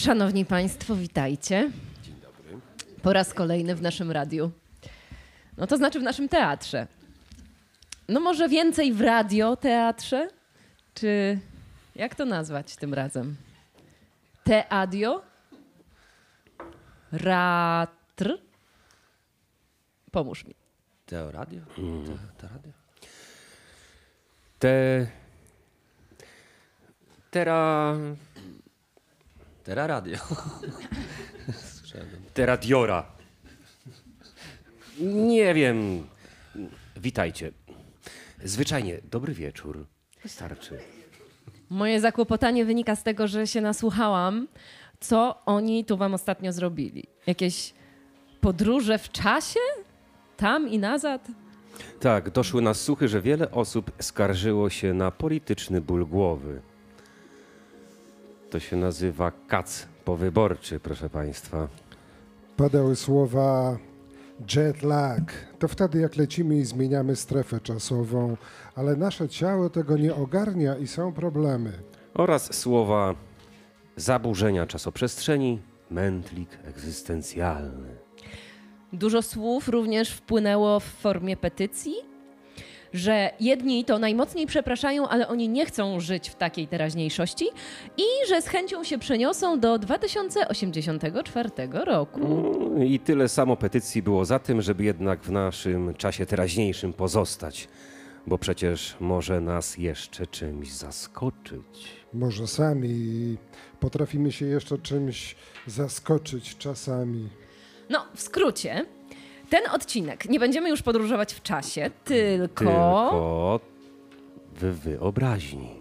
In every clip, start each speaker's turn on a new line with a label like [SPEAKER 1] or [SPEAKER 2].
[SPEAKER 1] Szanowni Państwo, witajcie.
[SPEAKER 2] Dzień dobry.
[SPEAKER 1] Po raz kolejny w naszym radiu. No to znaczy w naszym teatrze. No może więcej w radioteatrze? Czy jak to nazwać tym razem? Teadio? Ratr? Pomóż mi.
[SPEAKER 2] Teo radio? Te, te radio? Te... Tera... Tera radio. Te radiora. Nie wiem. Witajcie. Zwyczajnie, dobry wieczór. Wystarczy.
[SPEAKER 1] Moje zakłopotanie wynika z tego, że się nasłuchałam, co oni tu wam ostatnio zrobili. Jakieś podróże w czasie? Tam i nazad?
[SPEAKER 2] Tak, doszły nas słuchy, że wiele osób skarżyło się na polityczny ból głowy. To się nazywa kac powyborczy, proszę państwa.
[SPEAKER 3] Padały słowa jet lag. To wtedy, jak lecimy i zmieniamy strefę czasową, ale nasze ciało tego nie ogarnia i są problemy.
[SPEAKER 2] Oraz słowa zaburzenia czasoprzestrzeni, mętlik egzystencjalny.
[SPEAKER 1] Dużo słów również wpłynęło w formie petycji, że jedni to najmocniej przepraszają, ale oni nie chcą żyć w takiej teraźniejszości i że z chęcią się przeniosą do 2084 roku.
[SPEAKER 2] I tyle samo petycji było za tym, żeby jednak w naszym czasie teraźniejszym pozostać, bo przecież może nas jeszcze czymś zaskoczyć.
[SPEAKER 3] Może sami potrafimy się jeszcze czymś zaskoczyć czasami.
[SPEAKER 1] No, w skrócie, ten odcinek nie będziemy już podróżować w czasie, tylko.
[SPEAKER 2] Tylko w wyobraźni.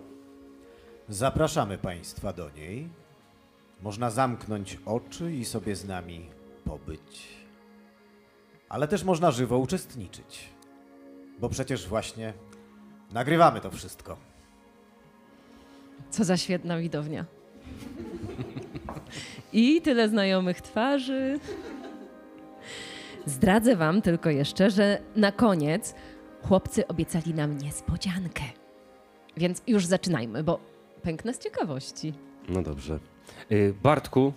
[SPEAKER 4] Zapraszamy Państwa do niej. Można zamknąć oczy i sobie z nami pobyć. Ale też można żywo uczestniczyć. Bo przecież właśnie nagrywamy to wszystko.
[SPEAKER 1] Co za świetna widownia. I tyle znajomych twarzy. Zdradzę wam tylko jeszcze, że na koniec chłopcy obiecali nam niespodziankę. Więc już zaczynajmy, bo pęknę z ciekawości.
[SPEAKER 2] No dobrze. Y, Bartku,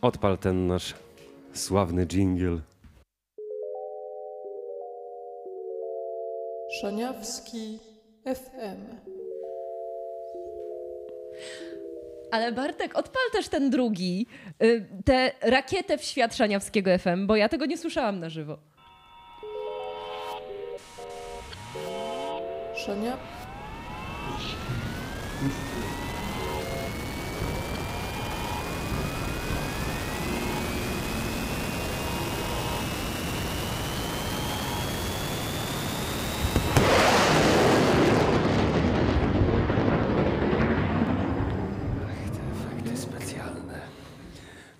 [SPEAKER 2] odpal ten nasz sławny dżingiel.
[SPEAKER 5] Szaniawski FM.
[SPEAKER 1] Ale Bartek, odpal też ten drugi, y, tę rakietę w świat Szaniawskiego FM, bo ja tego nie słyszałam na żywo.
[SPEAKER 5] Szania...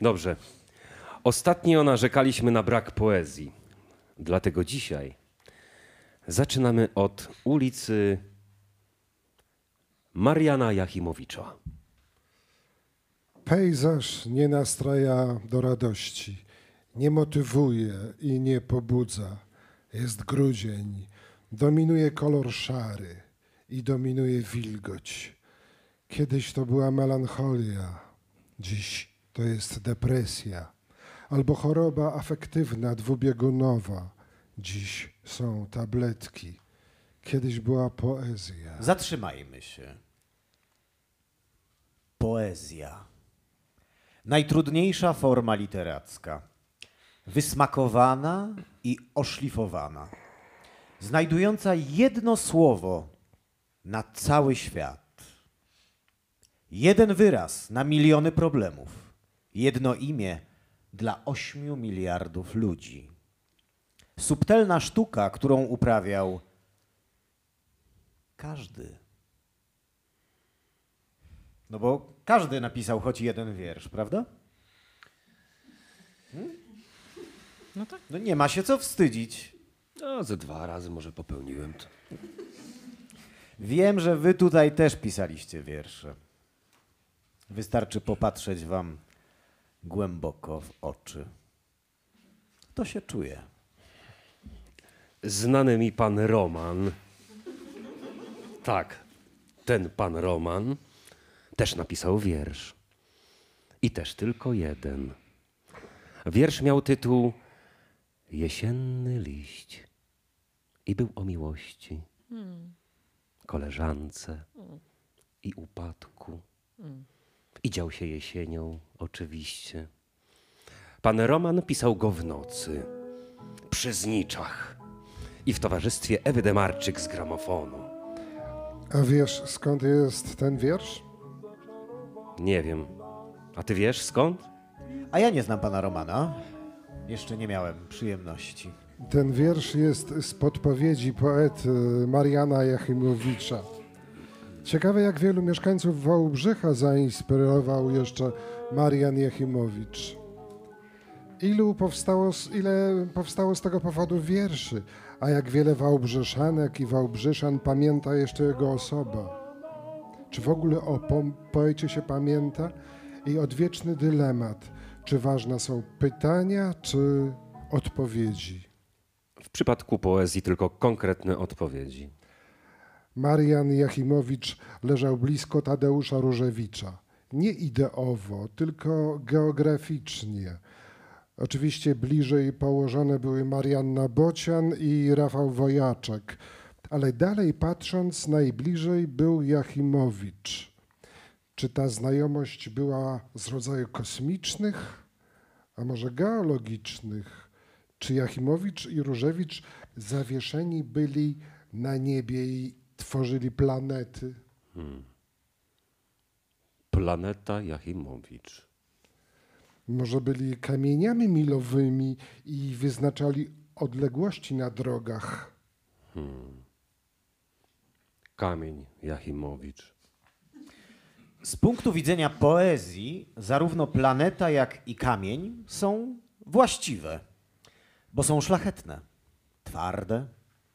[SPEAKER 2] Dobrze. Ostatnio narzekaliśmy na brak poezji. Dlatego dzisiaj zaczynamy od ulicy Mariana Jachimowicza.
[SPEAKER 3] Pejzaż nie nastraja do radości, nie motywuje i nie pobudza. Jest grudzień, dominuje kolor szary i dominuje wilgoć. Kiedyś to była melancholia, dziś to jest depresja albo choroba afektywna dwubiegunowa. Dziś są tabletki. Kiedyś była poezja.
[SPEAKER 4] Zatrzymajmy się. Poezja. Najtrudniejsza forma literacka. Wysmakowana i oszlifowana. Znajdująca jedno słowo na cały świat. Jeden wyraz na miliony problemów. Jedno imię dla ośmiu miliardów ludzi. Subtelna sztuka, którą uprawiał każdy. No bo każdy napisał choć jeden wiersz, prawda?
[SPEAKER 1] No tak.
[SPEAKER 4] No nie ma się co wstydzić.
[SPEAKER 2] No, ze dwa razy może popełniłem to.
[SPEAKER 4] Wiem, że wy tutaj też pisaliście wiersze. Wystarczy popatrzeć wam głęboko w oczy. To się czuje.
[SPEAKER 2] Znany mi pan Roman. Tak, ten pan Roman też napisał wiersz. I też tylko jeden. Wiersz miał tytuł Jesienny liść i był o miłości, koleżance i upadku. I dział się jesienią, oczywiście. Pan Roman pisał go w nocy, przy zniczach i w towarzystwie Ewy Demarczyk z gramofonu.
[SPEAKER 3] A wiesz, skąd jest ten wiersz?
[SPEAKER 2] Nie wiem. A ty wiesz skąd?
[SPEAKER 4] A ja nie znam pana Romana. Jeszcze nie miałem przyjemności.
[SPEAKER 3] Ten wiersz jest z podpowiedzi poety Mariana Jachimowicza. Ciekawe, jak wielu mieszkańców Wałbrzycha zainspirował jeszcze Marian Jachimowicz. Ilu powstało, ile powstało z tego powodu wierszy, a jak wiele Wałbrzyszanek i Wałbrzyszan pamięta jeszcze jego osoba. Czy w ogóle o po- poecie się pamięta? I odwieczny dylemat, czy ważne są pytania, czy odpowiedzi.
[SPEAKER 2] W przypadku poezji tylko konkretne odpowiedzi.
[SPEAKER 3] Marian Jachimowicz leżał blisko Tadeusza Różewicza. Nie ideowo, tylko geograficznie. Oczywiście bliżej położone były Marianna Bocian i Rafał Wojaczek, ale dalej patrząc, najbliżej był Jachimowicz. Czy ta znajomość była z rodzaju kosmicznych, a może geologicznych? Czy Jachimowicz i Różewicz zawieszeni byli na niebie i tworzyli planety?
[SPEAKER 2] Planeta Jachimowicz.
[SPEAKER 3] Może byli kamieniami milowymi i wyznaczali odległości na drogach?
[SPEAKER 2] Kamień Jachimowicz.
[SPEAKER 4] Z punktu widzenia poezji, zarówno planeta, jak i kamień są właściwe, bo są szlachetne, twarde,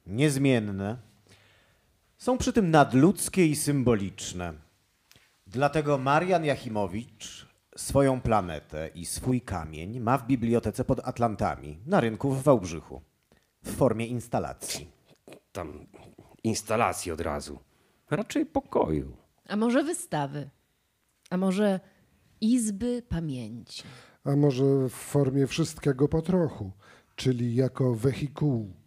[SPEAKER 4] niezmienne. Są przy tym nadludzkie i symboliczne. Dlatego Marian Jachimowicz swoją planetę i swój kamień ma w bibliotece pod Atlantami, na rynku w Wałbrzychu, w formie instalacji.
[SPEAKER 2] Tam instalacji od razu. Raczej pokoju.
[SPEAKER 1] A może wystawy? A może izby pamięci?
[SPEAKER 3] A może w formie wszystkiego po trochu, czyli jako wehikuł?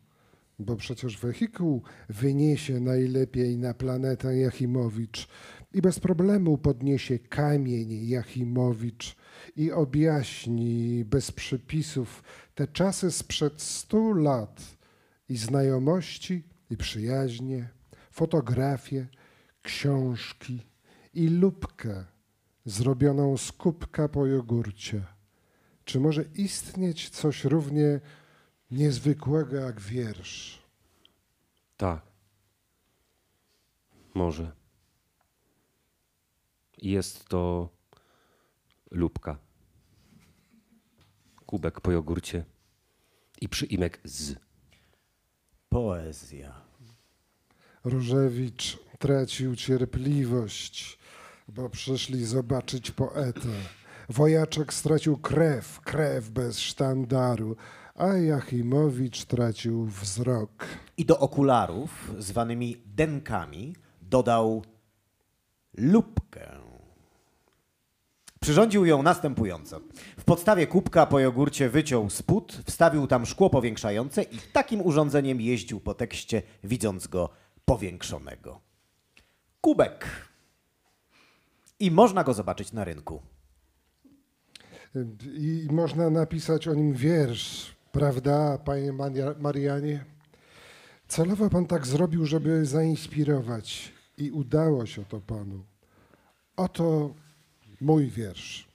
[SPEAKER 3] Bo przecież wehikuł wyniesie najlepiej na planetę Jachimowicz i bez problemu podniesie kamień Jachimowicz i objaśni bez przypisów te czasy sprzed stu lat i znajomości, i przyjaźnie, fotografie, książki i lubkę zrobioną z kubka po jogurcie. Czy może istnieć coś równie niezwykłego jak wiersz?
[SPEAKER 2] Tak. Może. I Jest to lubka. Kubek po jogurcie i przyimek z.
[SPEAKER 4] Poezja.
[SPEAKER 3] Różewicz tracił cierpliwość, bo przyszli zobaczyć poetę. Wojaczek stracił krew, krew bez sztandaru, a Jachimowicz tracił wzrok.
[SPEAKER 4] I do okularów, zwanymi denkami, dodał lupkę. Przyrządził ją następująco. W podstawie kubka po jogurcie wyciął spód, wstawił tam szkło powiększające i takim urządzeniem jeździł po tekście, widząc go powiększonego. Kubek. I można go zobaczyć na rynku.
[SPEAKER 3] I można napisać o nim wiersz, prawda, panie Maria- Marianie? Celowo pan tak zrobił, żeby zainspirować i udało się to panu. Oto mój wiersz.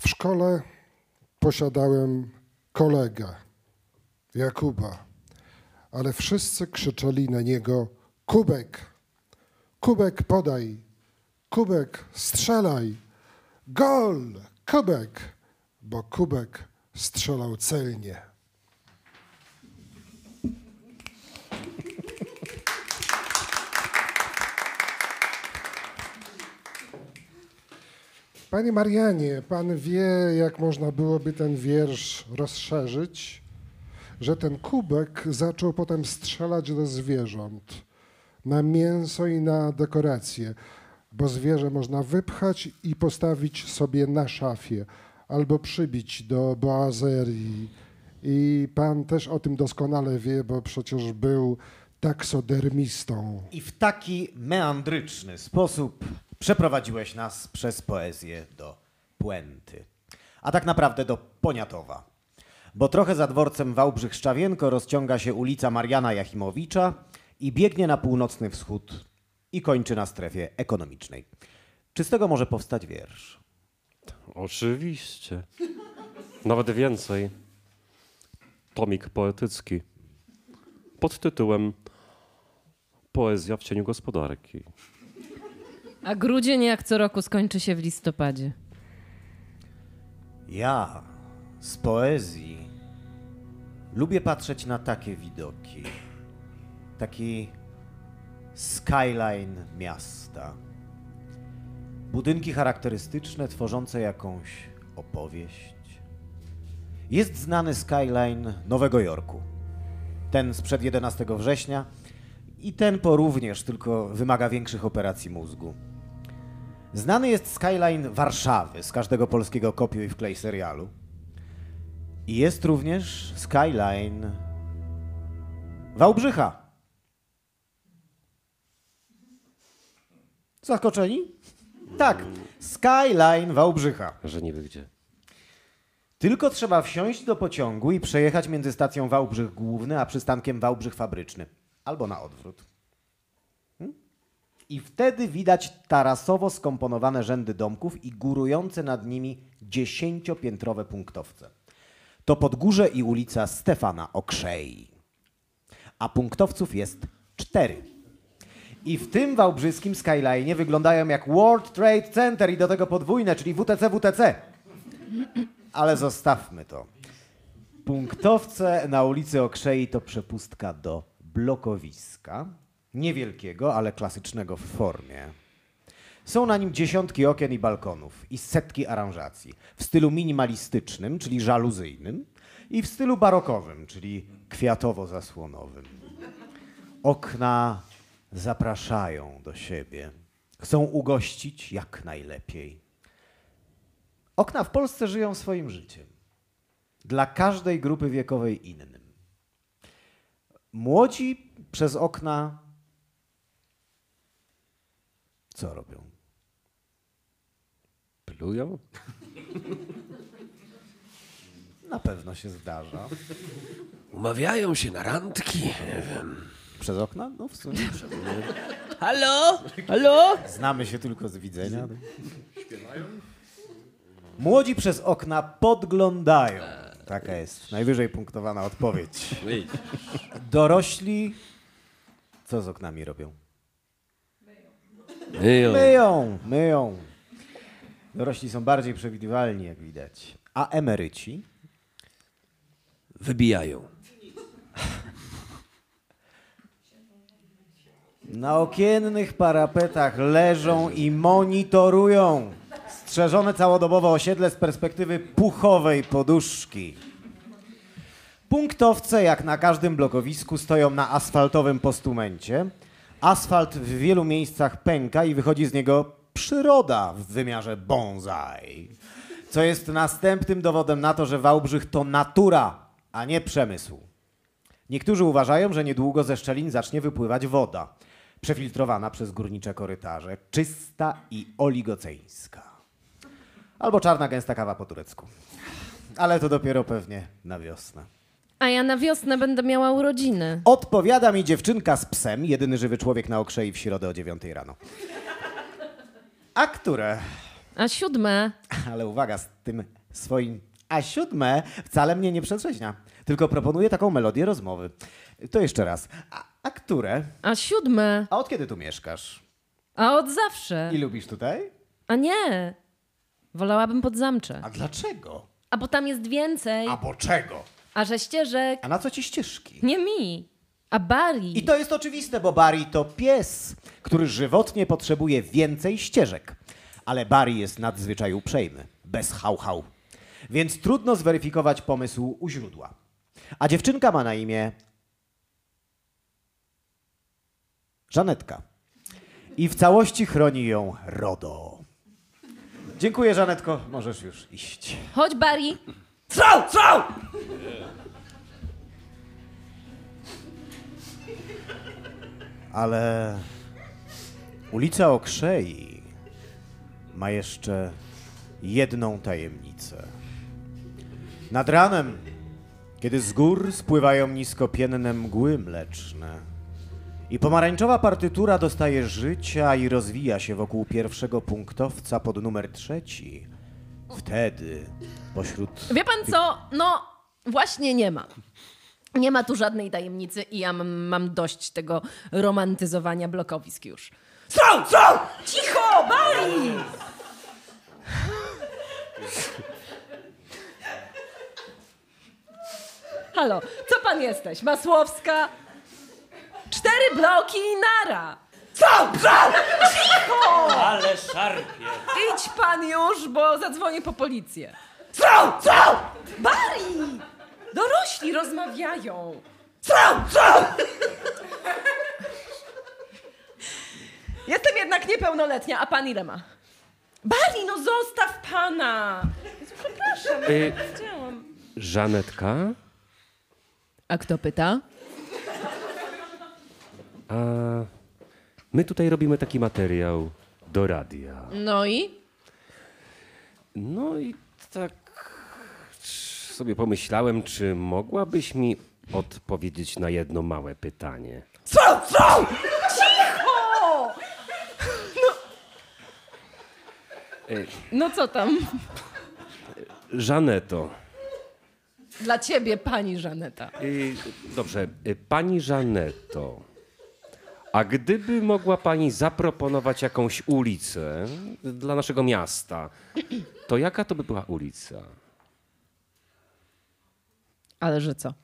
[SPEAKER 3] W szkole posiadałem kolegę, Jakuba ale wszyscy krzyczeli na niego: Kubek, kubek podaj, kubek strzelaj, gol, kubek, bo kubek strzelał celnie. Panie Marianie, pan wie, jak można byłoby ten wiersz rozszerzyć? że ten kubek zaczął potem strzelać do zwierząt, na mięso i na dekoracje, bo zwierzę można wypchać i postawić sobie na szafie albo przybić do boazerii. I pan też o tym doskonale wie, bo przecież był taksodermistą.
[SPEAKER 4] I w taki meandryczny sposób przeprowadziłeś nas przez poezję do Puenty. A tak naprawdę do Poniatowa. Bo trochę za dworcem Wałbrzych-Szczawienko rozciąga się ulica Mariana Jachimowicza i biegnie na północny wschód i kończy na strefie ekonomicznej. Czy z tego może powstać wiersz?
[SPEAKER 2] Oczywiście. Nawet więcej. Tomik poetycki. Pod tytułem Poezja w cieniu gospodarki.
[SPEAKER 1] A grudzień jak co roku skończy się w listopadzie.
[SPEAKER 4] Ja z poezji lubię patrzeć na takie widoki. Taki skyline miasta. Budynki charakterystyczne, tworzące jakąś opowieść. Jest znany skyline Nowego Jorku. Ten sprzed 11 września i ten po również, tylko wymaga większych operacji mózgu. Znany jest skyline Warszawy z każdego polskiego kopiuj wklej serialu. I jest również skyline Wałbrzycha. Zaskoczeni? Tak, skyline Wałbrzycha.
[SPEAKER 2] Że niby gdzie.
[SPEAKER 4] Tylko trzeba wsiąść do pociągu i przejechać między stacją Wałbrzych Główny a przystankiem Wałbrzych Fabryczny. Albo na odwrót. Hmm? I wtedy widać tarasowo skomponowane rzędy domków i górujące nad nimi dziesięciopiętrowe punktowce. To Podgórze i ulica Stefana Okrzei. A punktowców jest cztery. I w tym wałbrzyskim skyline wyglądają jak World Trade Center i do tego podwójne, czyli WTC, WTC. Ale zostawmy to. Punktowce na ulicy Okrzei to przepustka do blokowiska. Niewielkiego, ale klasycznego w formie. Są na nim dziesiątki okien i balkonów i setki aranżacji. W stylu minimalistycznym, czyli żaluzyjnym, i w stylu barokowym, czyli kwiatowo-zasłonowym. Okna zapraszają do siebie. Chcą ugościć jak najlepiej. Okna w Polsce żyją swoim życiem. Dla każdej grupy wiekowej innym. Młodzi przez okna co robią?
[SPEAKER 2] Plują?
[SPEAKER 4] Na pewno się zdarza.
[SPEAKER 2] Umawiają się na randki. Nie wiem.
[SPEAKER 4] Przez okna? No w sumie.
[SPEAKER 1] Halo? Halo?
[SPEAKER 4] Znamy się tylko z widzenia. Młodzi przez okna podglądają. Taka jest najwyżej punktowana odpowiedź. Dorośli co z oknami robią?
[SPEAKER 2] Myją.
[SPEAKER 4] Myją, myją. Dorośli są bardziej przewidywalni, jak widać. A emeryci?
[SPEAKER 2] Wybijają.
[SPEAKER 4] Na okiennych parapetach leżą i monitorują strzeżone całodobowo osiedle z perspektywy puchowej poduszki. Punktowce, jak na każdym blokowisku, stoją na asfaltowym postumencie. Asfalt w wielu miejscach pęka i wychodzi z niego przyroda w wymiarze bonsai. Co jest następnym dowodem na to, że Wałbrzych to natura, a nie przemysł. Niektórzy uważają, że niedługo ze szczelin zacznie wypływać woda, przefiltrowana przez górnicze korytarze, czysta i oligoceńska. Albo czarna gęsta kawa po turecku. Ale to dopiero pewnie na wiosnę.
[SPEAKER 1] A ja na wiosnę będę miała urodziny.
[SPEAKER 4] Odpowiada mi dziewczynka z psem, jedyny żywy człowiek na okrzei w środę o 9 rano. A które?
[SPEAKER 1] A siódme?
[SPEAKER 4] Ale uwaga, z tym swoim a siódme wcale mnie nie przetrzeźnia, tylko proponuje taką melodię rozmowy. To jeszcze raz. A, a które?
[SPEAKER 1] A siódme?
[SPEAKER 4] A od kiedy tu mieszkasz?
[SPEAKER 1] A od zawsze?
[SPEAKER 4] I lubisz tutaj?
[SPEAKER 1] A nie. Wolałabym pod zamcze.
[SPEAKER 4] A dlaczego?
[SPEAKER 1] A bo tam jest więcej.
[SPEAKER 4] A bo czego?
[SPEAKER 1] A że ścieżek
[SPEAKER 4] A na co ci ścieżki?
[SPEAKER 1] nie mi. A Bari.
[SPEAKER 4] I to jest oczywiste, bo Barry to pies, który żywotnie potrzebuje więcej ścieżek. Ale Barry jest nadzwyczaj uprzejmy, bez hał-hał. Więc trudno zweryfikować pomysł u źródła. A dziewczynka ma na imię Żanetka. I w całości chroni ją RODO. Dziękuję, Żanetko. Możesz już iść.
[SPEAKER 1] Chodź, Barry.
[SPEAKER 2] Strzał! Strzał!
[SPEAKER 4] Ale ulica Okrzei ma jeszcze jedną tajemnicę. Nad ranem, kiedy z gór spływają niskopienne mgły mleczne i pomarańczowa partytura dostaje życia i rozwija się wokół pierwszego punktowca pod numer trzeci, wtedy pośród
[SPEAKER 1] Wie pan co? No, właśnie nie ma. Nie ma tu żadnej tajemnicy i ja mam, mam dość tego romantyzowania blokowisk już. Cicho, Barry! Halo, co pan jesteś? Masłowska? Cztery bloki i nara!
[SPEAKER 2] Strzał! Strzał!
[SPEAKER 6] Ale szarpie.
[SPEAKER 1] Idź pan już, bo zadzwonię po policję.
[SPEAKER 2] Strzał! Strzał!
[SPEAKER 1] Barry! Dorośli rozmawiają.
[SPEAKER 2] Strzał! Strzał!
[SPEAKER 1] Jestem jednak niepełnoletnia, a pan ile ma? Barry, no zostaw pana! Jezu, Przepraszam,
[SPEAKER 2] Y-
[SPEAKER 1] nie chciałam.
[SPEAKER 2] Żanetka,
[SPEAKER 1] A kto pyta?
[SPEAKER 2] A my tutaj robimy taki materiał do radia.
[SPEAKER 1] No i?
[SPEAKER 2] No i tak sobie pomyślałem, czy mogłabyś mi odpowiedzieć na jedno małe pytanie. Strzał! Strzał!
[SPEAKER 1] O! No co tam?
[SPEAKER 2] Żaneto.
[SPEAKER 1] Dla ciebie, pani Żaneta.
[SPEAKER 2] Y, dobrze, y, pani Żaneto. A gdyby mogła pani zaproponować jakąś ulicę dla naszego miasta, to jaka to by była ulica?
[SPEAKER 1] Ale że co?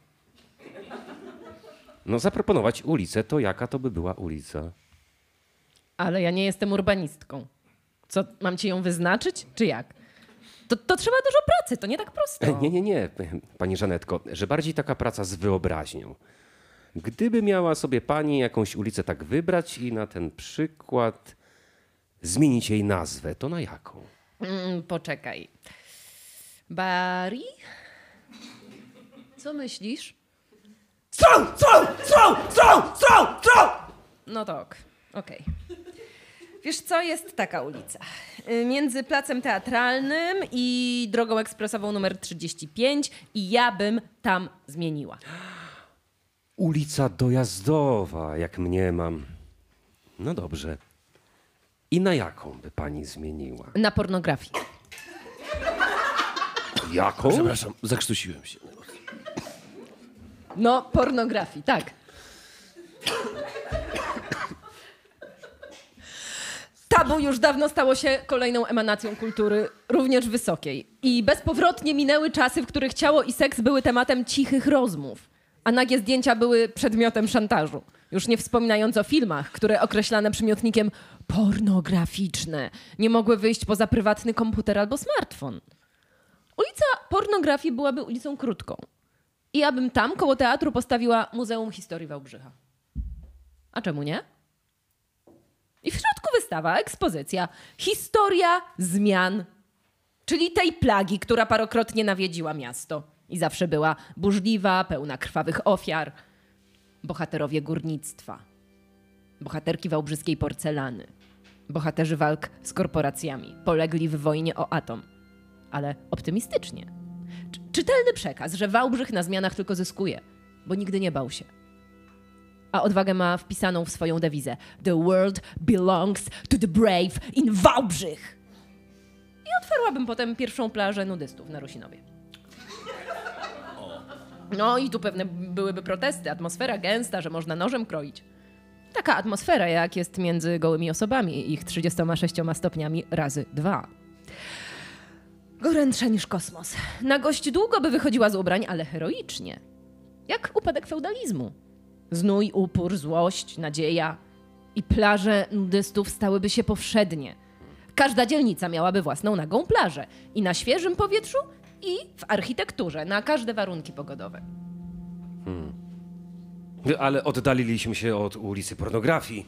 [SPEAKER 2] No zaproponować ulicę, to jaka to by była ulica?
[SPEAKER 1] Ale ja nie jestem urbanistką. Co, mam ci ją wyznaczyć, czy jak? To, to trzeba dużo pracy, to nie tak prosto.
[SPEAKER 2] Nie, nie, nie, pani Żanetko, że bardziej taka praca z wyobraźnią. Gdyby miała sobie pani jakąś ulicę tak wybrać i na ten przykład zmienić jej nazwę, to na jaką?
[SPEAKER 1] Mm, poczekaj. Barry? Co myślisz?
[SPEAKER 2] Strzał! Strzał! Strzał! Strzał! Strzał! Strzał!
[SPEAKER 1] No to ok, okej. Wiesz co, jest taka ulica. Y, Między Placem Teatralnym i Drogą Ekspresową numer 35 i ja bym tam zmieniła.
[SPEAKER 2] Ulica dojazdowa, jak mniemam. No dobrze. I na jaką by pani zmieniła?
[SPEAKER 1] Na pornografii.
[SPEAKER 2] Jaką?
[SPEAKER 6] Przepraszam, zakrztusiłem się.
[SPEAKER 1] No, pornografii, tak. Tabu już dawno stało się kolejną emanacją kultury, również wysokiej. I bezpowrotnie minęły czasy, w których ciało i seks były tematem cichych rozmów, a nagie zdjęcia były przedmiotem szantażu. Już nie wspominając o filmach, które określane przymiotnikiem pornograficzne nie mogły wyjść poza prywatny komputer albo smartfon. Ulica pornografii byłaby ulicą krótką. I ja bym tam koło teatru postawiła Muzeum Historii Wałbrzycha. A czemu nie? I w środku wystawa, ekspozycja. Historia zmian. Czyli tej plagi, która parokrotnie nawiedziła miasto. I zawsze była burzliwa, pełna krwawych ofiar. Bohaterowie górnictwa. Bohaterki wałbrzyskiej porcelany. Bohaterzy walk z korporacjami. Polegli w wojnie o atom. Ale optymistycznie. Czy- Czytelny przekaz, że Wałbrzych na zmianach tylko zyskuje, bo nigdy nie bał się. A odwagę ma wpisaną w swoją dewizę: The world belongs to the brave in Wałbrzych. I otwarłabym potem pierwszą plażę nudystów na Rusinowie. No i tu pewne byłyby protesty, atmosfera gęsta, że można nożem kroić. Taka atmosfera, jak jest między gołymi osobami ich 36 stopniami razy dwa. Gorętsza niż kosmos. Na gość długo by wychodziła z ubrań, ale heroicznie. Jak upadek feudalizmu. Znój, upór, złość, nadzieja. I plaże nudystów stałyby się powszednie. Każda dzielnica miałaby własną nagą plażę. I na świeżym powietrzu, i w architekturze, na każde warunki pogodowe.
[SPEAKER 2] Ale oddaliliśmy się od ulicy pornografii.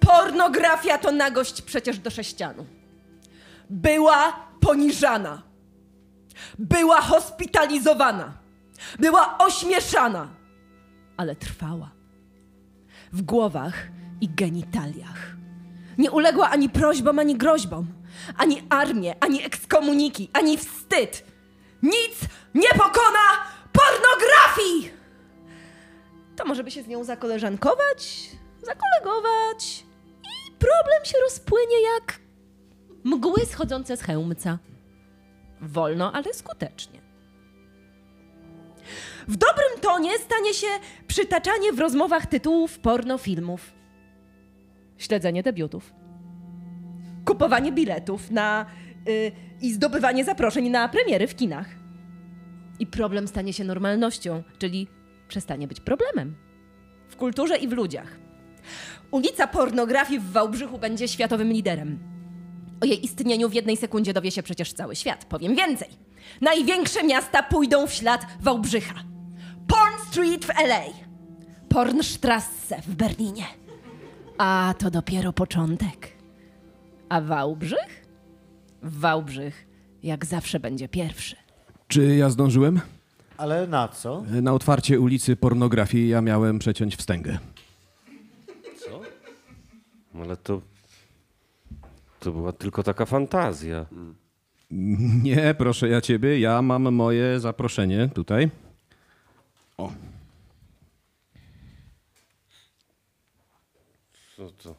[SPEAKER 1] Pornografia to nagość przecież do sześcianu. Była poniżana. Była hospitalizowana. Była ośmieszana. Ale trwała. W głowach i genitaliach. Nie uległa ani prośbom, ani groźbom. Ani armię, ani ekskomuniki, ani wstyd. Nic nie pokona pornografii! To może by się z nią zakoleżankować, zakolegować i problem się rozpłynie jak mgły schodzące z chełmca. Wolno, ale skutecznie. W dobrym tonie stanie się przytaczanie w rozmowach tytułów pornofilmów, śledzenie debiutów, kupowanie biletów na y, i zdobywanie zaproszeń na premiery w kinach. I problem stanie się normalnością, czyli przestanie być problemem. W kulturze i w ludziach. Ulica pornografii w Wałbrzychu będzie światowym liderem. O jej istnieniu w jednej sekundzie dowie się przecież cały świat. Powiem więcej. Największe miasta pójdą w ślad Wałbrzycha. Porn Street w LA. Pornstrasse w Berlinie. A to dopiero początek. A Wałbrzych? Wałbrzych jak zawsze będzie pierwszy.
[SPEAKER 7] Czy ja zdążyłem?
[SPEAKER 4] Ale na co?
[SPEAKER 7] Na otwarcie ulicy pornografii ja miałem przeciąć wstęgę.
[SPEAKER 2] Ale to. To była tylko taka fantazja.
[SPEAKER 7] Nie, proszę ja ciebie, ja mam moje zaproszenie tutaj. O,
[SPEAKER 2] Co to?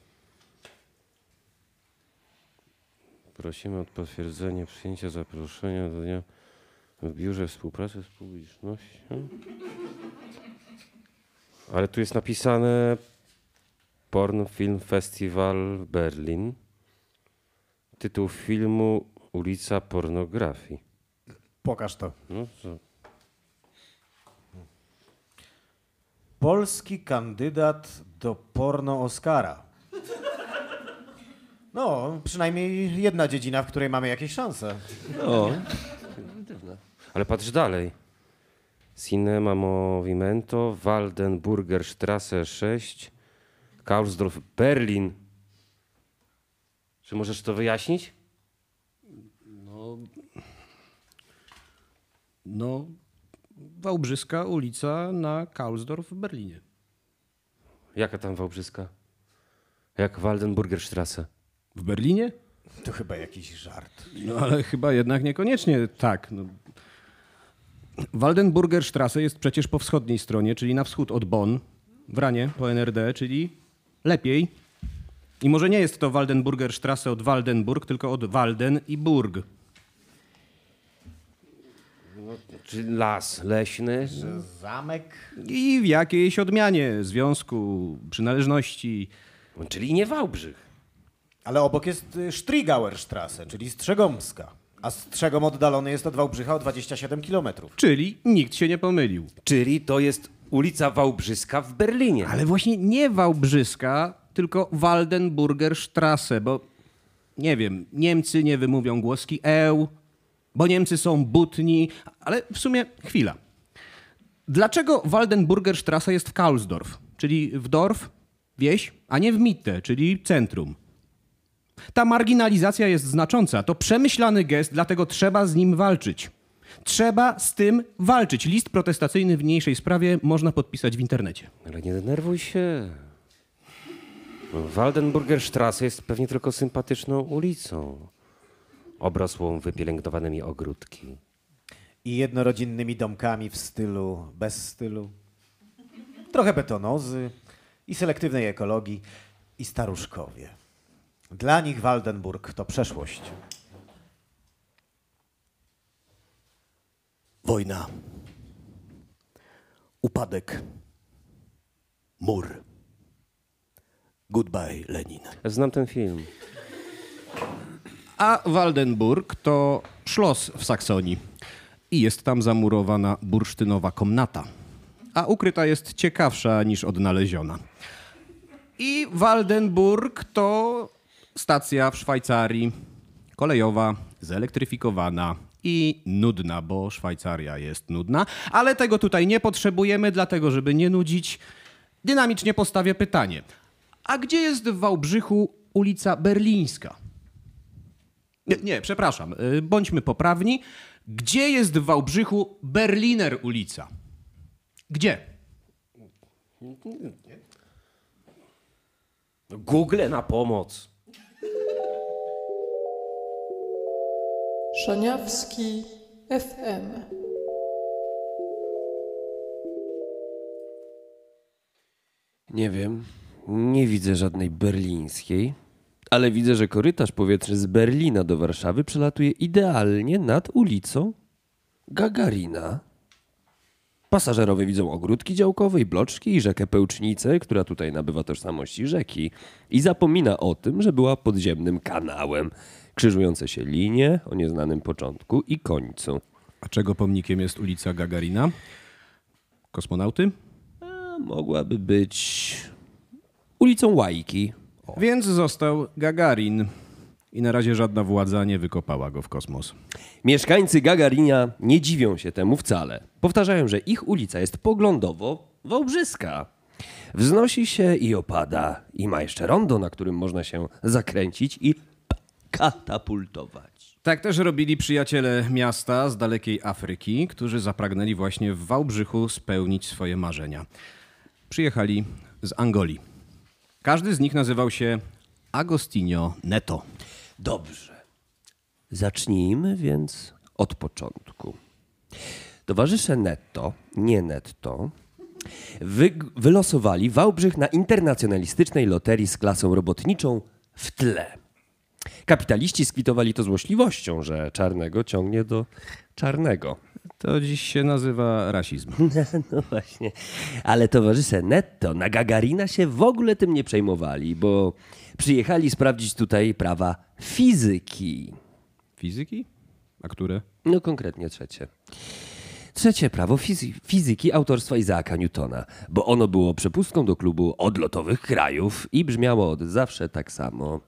[SPEAKER 2] Prosimy o potwierdzenie przyjęcia zaproszenia do dnia w Biurze Współpracy z Publicznością. Ale tu jest napisane Porn Film Festival Berlin. Tytuł filmu Ulica Pornografii.
[SPEAKER 4] Pokaż to.
[SPEAKER 2] No, co?
[SPEAKER 4] Polski kandydat do porno Oscara. No, przynajmniej jedna dziedzina, w której mamy jakieś szanse.
[SPEAKER 2] O, Ale patrz dalej. Cinema Movimento, Waldenburger Strasse 6, Kaulsdorf, Berlin. Czy możesz to wyjaśnić?
[SPEAKER 7] no, Wałbrzyska ulica na Kaulsdorf w Berlinie.
[SPEAKER 2] Jaka tam Wałbrzyska? Jak Waldenburger Strasse.
[SPEAKER 7] W Berlinie?
[SPEAKER 4] To chyba jakiś żart.
[SPEAKER 7] No ale chyba jednak niekoniecznie tak. No. Waldenburger Strasse jest przecież po wschodniej stronie, czyli na wschód od Bonn, w ranie po NRD, czyli lepiej. I może nie jest to Waldenburger Strasse od Waldenburg, tylko od Walden i Burg.
[SPEAKER 2] Czy las leśny?
[SPEAKER 4] Zamek?
[SPEAKER 7] I w jakiejś odmianie związku, przynależności.
[SPEAKER 2] Czyli nie Wałbrzych.
[SPEAKER 4] Ale obok jest y, Strigauer Strasse, czyli Strzegomska. A Strzegom oddalony jest od Wałbrzycha o 27 kilometrów.
[SPEAKER 7] Czyli nikt się nie pomylił.
[SPEAKER 2] Czyli to jest ulica Wałbrzyska w Berlinie.
[SPEAKER 7] Ale właśnie nie Wałbrzyska, tylko Waldenburger Strasse, bo nie wiem, Niemcy nie wymówią głoski eł, bo Niemcy są butni, ale w sumie chwila. Dlaczego Waldenburger Strasse jest w Kaulsdorf, czyli w Dorf, wieś, a nie w Mitte, czyli centrum? Ta marginalizacja jest znacząca. To przemyślany gest, dlatego trzeba z nim walczyć. Trzeba z tym walczyć. List protestacyjny w niniejszej sprawie można podpisać w internecie.
[SPEAKER 2] Ale nie denerwuj się. Waldenburger Strasse jest pewnie tylko sympatyczną ulicą. Obrosłą wypielęgnowanymi ogródki.
[SPEAKER 4] I jednorodzinnymi domkami w stylu, bez stylu. Trochę betonozy i selektywnej ekologii i staruszkowie. Dla nich Waldenburg to przeszłość.
[SPEAKER 6] Wojna. Upadek. Mur. Goodbye, Lenin.
[SPEAKER 2] Znam ten film.
[SPEAKER 7] A Waldenburg to szlos w Saksonii i jest tam zamurowana bursztynowa komnata, a ukryta jest ciekawsza niż odnaleziona. I Waldenburg to stacja w Szwajcarii, Kolejowa, zelektryfikowana i nudna, bo Szwajcaria jest nudna, ale tego tutaj nie potrzebujemy, dlatego żeby nie nudzić, dynamicznie postawię pytanie. A gdzie jest w Wałbrzychu ulica Berlińska? Nie, nie, przepraszam, y, bądźmy poprawni. Gdzie jest w Wałbrzychu Berliner ulica? Gdzie?
[SPEAKER 2] Google na pomoc.
[SPEAKER 5] Szaniawski FM.
[SPEAKER 8] Nie wiem. Nie widzę żadnej berlińskiej, ale widzę, że korytarz powietrzny z Berlina do Warszawy przelatuje idealnie nad ulicą Gagarina. Pasażerowie widzą ogródki działkowe i bloczki i rzekę Pełcznicę, która tutaj nabywa tożsamości rzeki i zapomina o tym, że była podziemnym kanałem. Krzyżujące się linie o nieznanym początku i końcu.
[SPEAKER 7] A czego pomnikiem jest ulica Gagarina? Kosmonauty?
[SPEAKER 8] A mogłaby być ulicą Łajki.
[SPEAKER 7] Więc został Gagarin. I na razie żadna władza nie wykopała go w kosmos.
[SPEAKER 8] Mieszkańcy Gagarinia nie dziwią się temu wcale. Powtarzają, że ich ulica jest poglądowo wałbrzyska. Wznosi się i opada i ma jeszcze rondo, na którym można się zakręcić i katapultować.
[SPEAKER 7] Tak też robili przyjaciele miasta z dalekiej Afryki, którzy zapragnęli właśnie w Wałbrzychu spełnić swoje marzenia. Przyjechali z Angolii. Każdy z nich nazywał się Agostinho Neto.
[SPEAKER 8] Dobrze. Zacznijmy więc od początku. Towarzysze netto, nie netto, wy, wylosowali Wałbrzych na internacjonalistycznej loterii z klasą robotniczą w tle. Kapitaliści skwitowali to złośliwością, że czarnego ciągnie do czarnego.
[SPEAKER 7] To dziś się nazywa rasizm.
[SPEAKER 8] No właśnie. Ale towarzysze netto na Gagarina się w ogóle tym nie przejmowali, bo przyjechali sprawdzić tutaj prawa fizyki.
[SPEAKER 7] Fizyki? A które?
[SPEAKER 8] No konkretnie trzecie. Trzecie prawo fizy- fizyki autorstwa Izaaka Newtona, bo ono było przepustką do klubu odlotowych krajów i brzmiało od zawsze tak samo.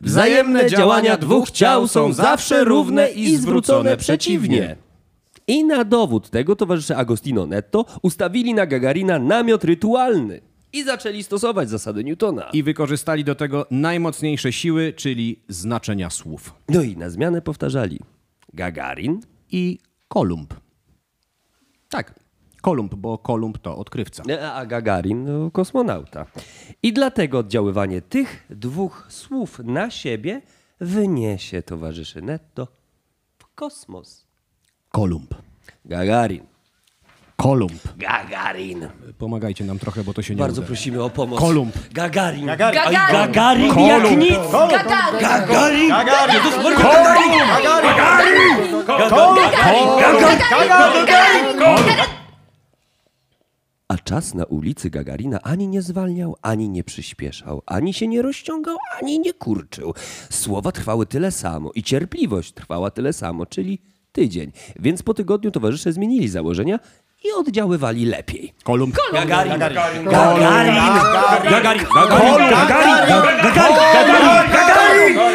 [SPEAKER 8] Wzajemne działania dwóch ciał są zawsze równe i zwrócone przeciwnie. I na dowód tego towarzysze Agostino Netto ustawili na Gagarina namiot rytualny i zaczęli stosować zasady Newtona.
[SPEAKER 7] I wykorzystali do tego najmocniejsze siły, czyli znaczenia słów.
[SPEAKER 8] No i na zmianę powtarzali Gagarin,
[SPEAKER 7] I Kolumb. Tak, Kolumb, bo Kolumb to odkrywca.
[SPEAKER 8] a Gagarin no, kosmonauta. I dlatego oddziaływanie tych dwóch słów na siebie wyniesie towarzyszy netto w kosmos.
[SPEAKER 7] Kolumb.
[SPEAKER 8] Gagarin.
[SPEAKER 7] Kolumb.
[SPEAKER 8] Gagarin.
[SPEAKER 7] Pomagajcie nam trochę, bo to się nie
[SPEAKER 8] Bardzo
[SPEAKER 7] uda.
[SPEAKER 8] prosimy o pomoc.
[SPEAKER 7] Kolumb.
[SPEAKER 8] Gagarin.
[SPEAKER 4] Gagarin.
[SPEAKER 1] Gagarin.
[SPEAKER 8] Gagarin jak
[SPEAKER 7] Kolumb.
[SPEAKER 8] nic.
[SPEAKER 1] Gagarin!
[SPEAKER 8] Gagarin.
[SPEAKER 4] Gagarin!
[SPEAKER 8] Jezus Maria, Gagarin. A czas na ulicy Gagarina ani nie zwalniał, ani nie przyspieszał, ani się nie rozciągał, ani nie kurczył. Słowa trwały tyle samo i cierpliwość trwała tyle samo, czyli tydzień. Więc po tygodniu towarzysze zmienili założenia i oddziaływali lepiej.
[SPEAKER 7] Kolumb.
[SPEAKER 8] Gagarin!
[SPEAKER 4] Gagarin.
[SPEAKER 8] Gagarin! Gagarin!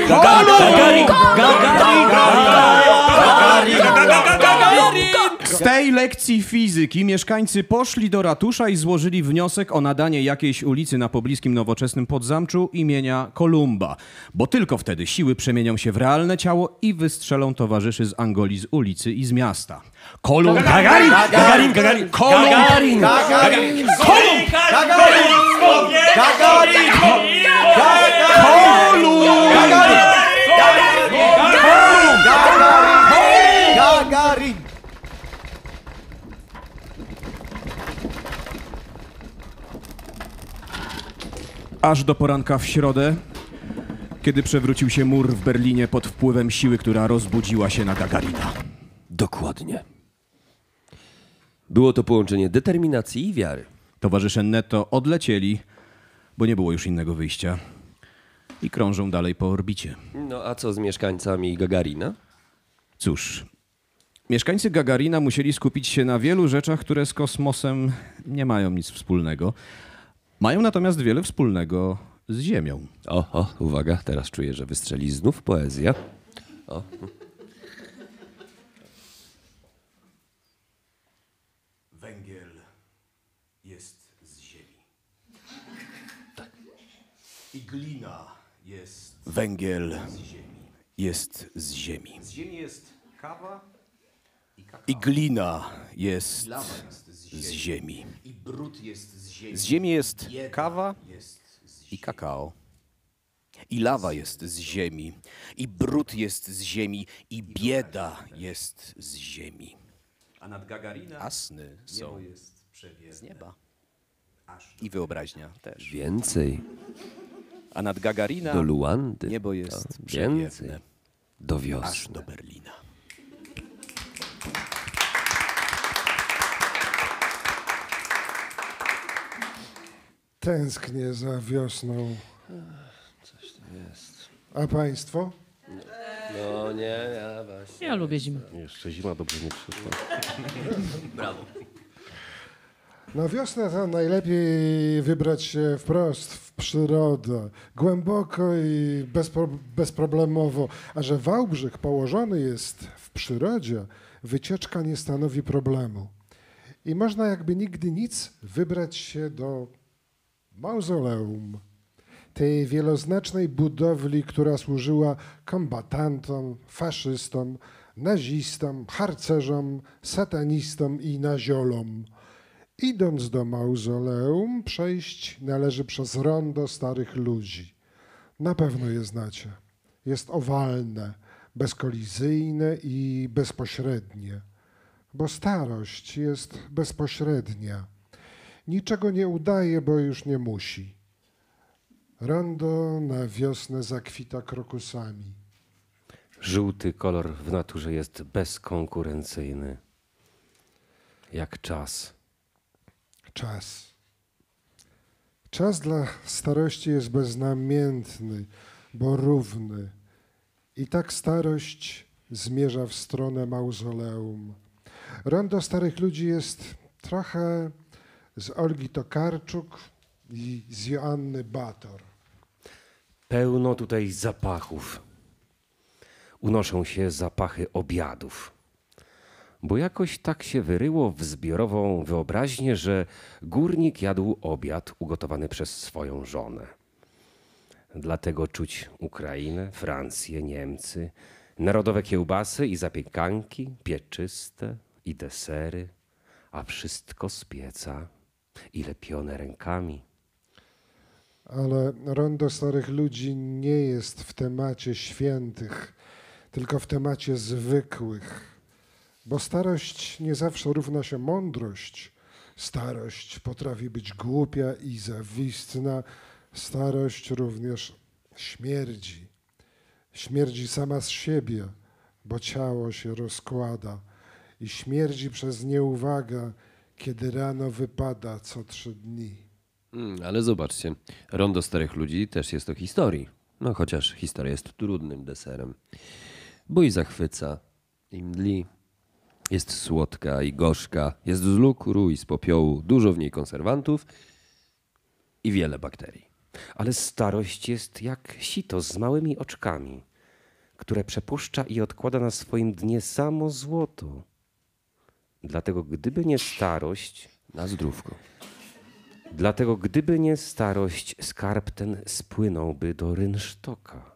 [SPEAKER 8] Gagarin!
[SPEAKER 7] Z tej lekcji fizyki mieszkańcy poszli do ratusza i złożyli wniosek o nadanie jakiejś ulicy na pobliskim nowoczesnym podzamczu imienia Kolumba, bo tylko wtedy siły przemienią się w realne ciało i wystrzelą towarzyszy z Angolii z ulicy i z miasta. Kolumb!
[SPEAKER 8] Gagarin! Gagarin! Gagarin! Gagarin!
[SPEAKER 4] Gagarin! Gagarin!
[SPEAKER 7] Aż do poranka w środę, kiedy przewrócił się mur w Berlinie pod wpływem siły, która rozbudziła się na Gagarina.
[SPEAKER 8] Dokładnie. Było to połączenie determinacji i wiary.
[SPEAKER 7] Towarzysze netto odlecieli, bo nie było już innego wyjścia i krążą dalej po orbicie.
[SPEAKER 8] No a co z mieszkańcami Gagarina?
[SPEAKER 7] Cóż, mieszkańcy Gagarina musieli skupić się na wielu rzeczach, które z kosmosem nie mają nic wspólnego. Mają natomiast wiele wspólnego z ziemią.
[SPEAKER 8] O, o, uwaga, teraz czuję, że wystrzeli znów poezja. O.
[SPEAKER 6] Węgiel jest z ziemi. I glina jest Węgiel z ziemi. Jest z ziemi.
[SPEAKER 2] Z ziemi jest kawa i kakao.
[SPEAKER 6] I glina jest
[SPEAKER 2] Lawa. I brud jest z ziemi.
[SPEAKER 6] Z ziemi jest kawa i kakao. I lawa jest z ziemi. I brud jest z ziemi. I bieda jest z ziemi.
[SPEAKER 2] A nad Gagarina
[SPEAKER 6] A sny
[SPEAKER 2] niebo
[SPEAKER 6] są
[SPEAKER 2] jest
[SPEAKER 6] z nieba.
[SPEAKER 2] Aż
[SPEAKER 6] I wyobraźnia też.
[SPEAKER 8] Więcej.
[SPEAKER 6] A nad Gagarina
[SPEAKER 8] Do Luandy.
[SPEAKER 6] niebo jest przewiewne.
[SPEAKER 8] Więcej. Do
[SPEAKER 6] Aż
[SPEAKER 8] wiosny.
[SPEAKER 6] do Berlina.
[SPEAKER 3] Tęsknię za wiosną. A państwo?
[SPEAKER 8] No nie, ja właśnie.
[SPEAKER 1] Ja lubię zimę.
[SPEAKER 2] Jeszcze zima dobrze nie przyszła.
[SPEAKER 8] Brawo.
[SPEAKER 3] Na wiosnę to najlepiej wybrać się wprost w przyrodę, głęboko i bezpro, bezproblemowo. A że Wałbrzych położony jest w przyrodzie, wycieczka nie stanowi problemu. I można jakby nigdy nic wybrać się do mauzoleum, tej wieloznacznej budowli, która służyła kombatantom, faszystom, nazistom, harcerzom, satanistom i naziolom. Idąc do mauzoleum, przejść należy przez rondo starych ludzi. Na pewno je znacie. Jest owalne, bezkolizyjne i bezpośrednie, bo starość jest bezpośrednia. Niczego nie udaje, bo już nie musi. Rondo na wiosnę zakwita krokusami.
[SPEAKER 2] Żółty kolor w naturze jest bezkonkurencyjny. Jak czas.
[SPEAKER 3] Czas. Czas dla starości jest beznamiętny, bo równy. I tak starość zmierza w stronę mauzoleum. Rondo starych ludzi jest trochę z Olgi Tokarczuk i z Joanny Bator.
[SPEAKER 2] Pełno tutaj zapachów. Unoszą się zapachy obiadów. Bo jakoś tak się wyryło w zbiorową wyobraźnię, że górnik jadł obiad ugotowany przez swoją żonę. Dlatego czuć Ukrainę, Francję, Niemcy, narodowe kiełbasy i zapiekanki, pieczyste i desery, a wszystko z pieca i lepione rękami.
[SPEAKER 3] Ale rondo starych ludzi nie jest w temacie świętych, tylko w temacie zwykłych. Bo starość nie zawsze równa się mądrość. Starość potrafi być głupia i zawistna. Starość również śmierdzi. Śmierdzi sama z siebie, bo ciało się rozkłada. I śmierdzi przez nieuwagę, kiedy rano wypada co trzy dni.
[SPEAKER 8] Mm, ale zobaczcie, rondo starych ludzi też jest o historii. No chociaż historia jest trudnym deserem. Bo i zachwyca, i mdli. Jest słodka i gorzka, jest z lukru i z popiołu, dużo w niej konserwantów i wiele bakterii.
[SPEAKER 2] Ale starość jest jak sito z małymi oczkami, które przepuszcza i odkłada na swoim dnie samo złoto. Dlatego gdyby nie starość,
[SPEAKER 8] Na zdrówko.
[SPEAKER 2] dlatego gdyby nie starość, skarb ten spłynąłby do rynsztoka.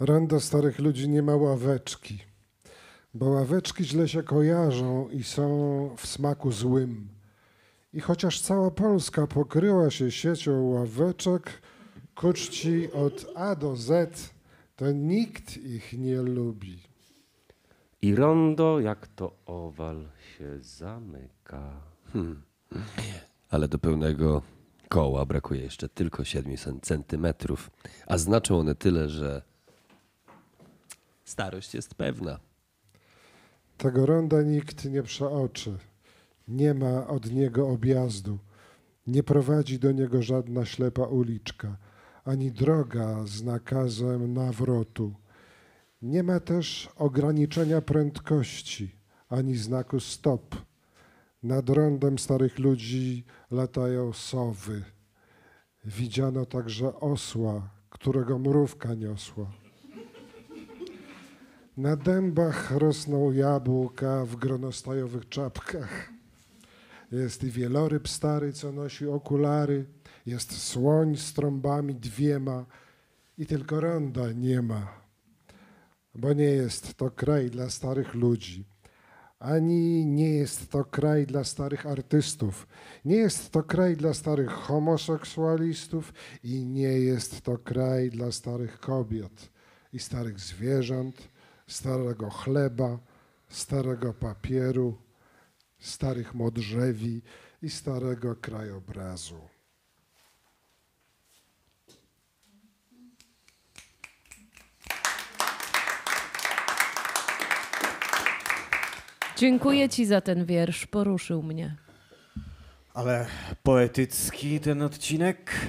[SPEAKER 3] Rondo starych ludzi nie ma ławeczki, bo ławeczki źle się kojarzą i są w smaku złym. I chociaż cała Polska pokryła się siecią ławeczek, ku czci od A do Z, to nikt ich nie lubi.
[SPEAKER 2] I rondo jak to owal się zamyka.
[SPEAKER 8] Ale do pełnego koła brakuje jeszcze tylko 7 centymetrów, a znaczą one tyle, że starość jest pewna.
[SPEAKER 3] Tego ronda nikt nie przeoczy. Nie ma od niego objazdu. Nie prowadzi do niego żadna ślepa uliczka, ani droga z nakazem nawrotu. Nie ma też ograniczenia prędkości, ani znaku stop. Nad rondem starych ludzi latają sowy. Widziano także osła, którego mrówka niosła. Na dębach rosną jabłka w gronostajowych czapkach. Jest i wieloryb stary, co nosi okulary. Jest słoń z trąbami dwiema i tylko ronda nie ma. Bo nie jest to kraj dla starych ludzi, ani nie jest to kraj dla starych artystów, nie jest to kraj dla starych homoseksualistów i nie jest to kraj dla starych kobiet i starych zwierząt, starego chleba, starego papieru, starych modrzewi i starego krajobrazu.
[SPEAKER 1] Dziękuję ci za ten wiersz, poruszył mnie.
[SPEAKER 4] Ale poetycki ten odcinek?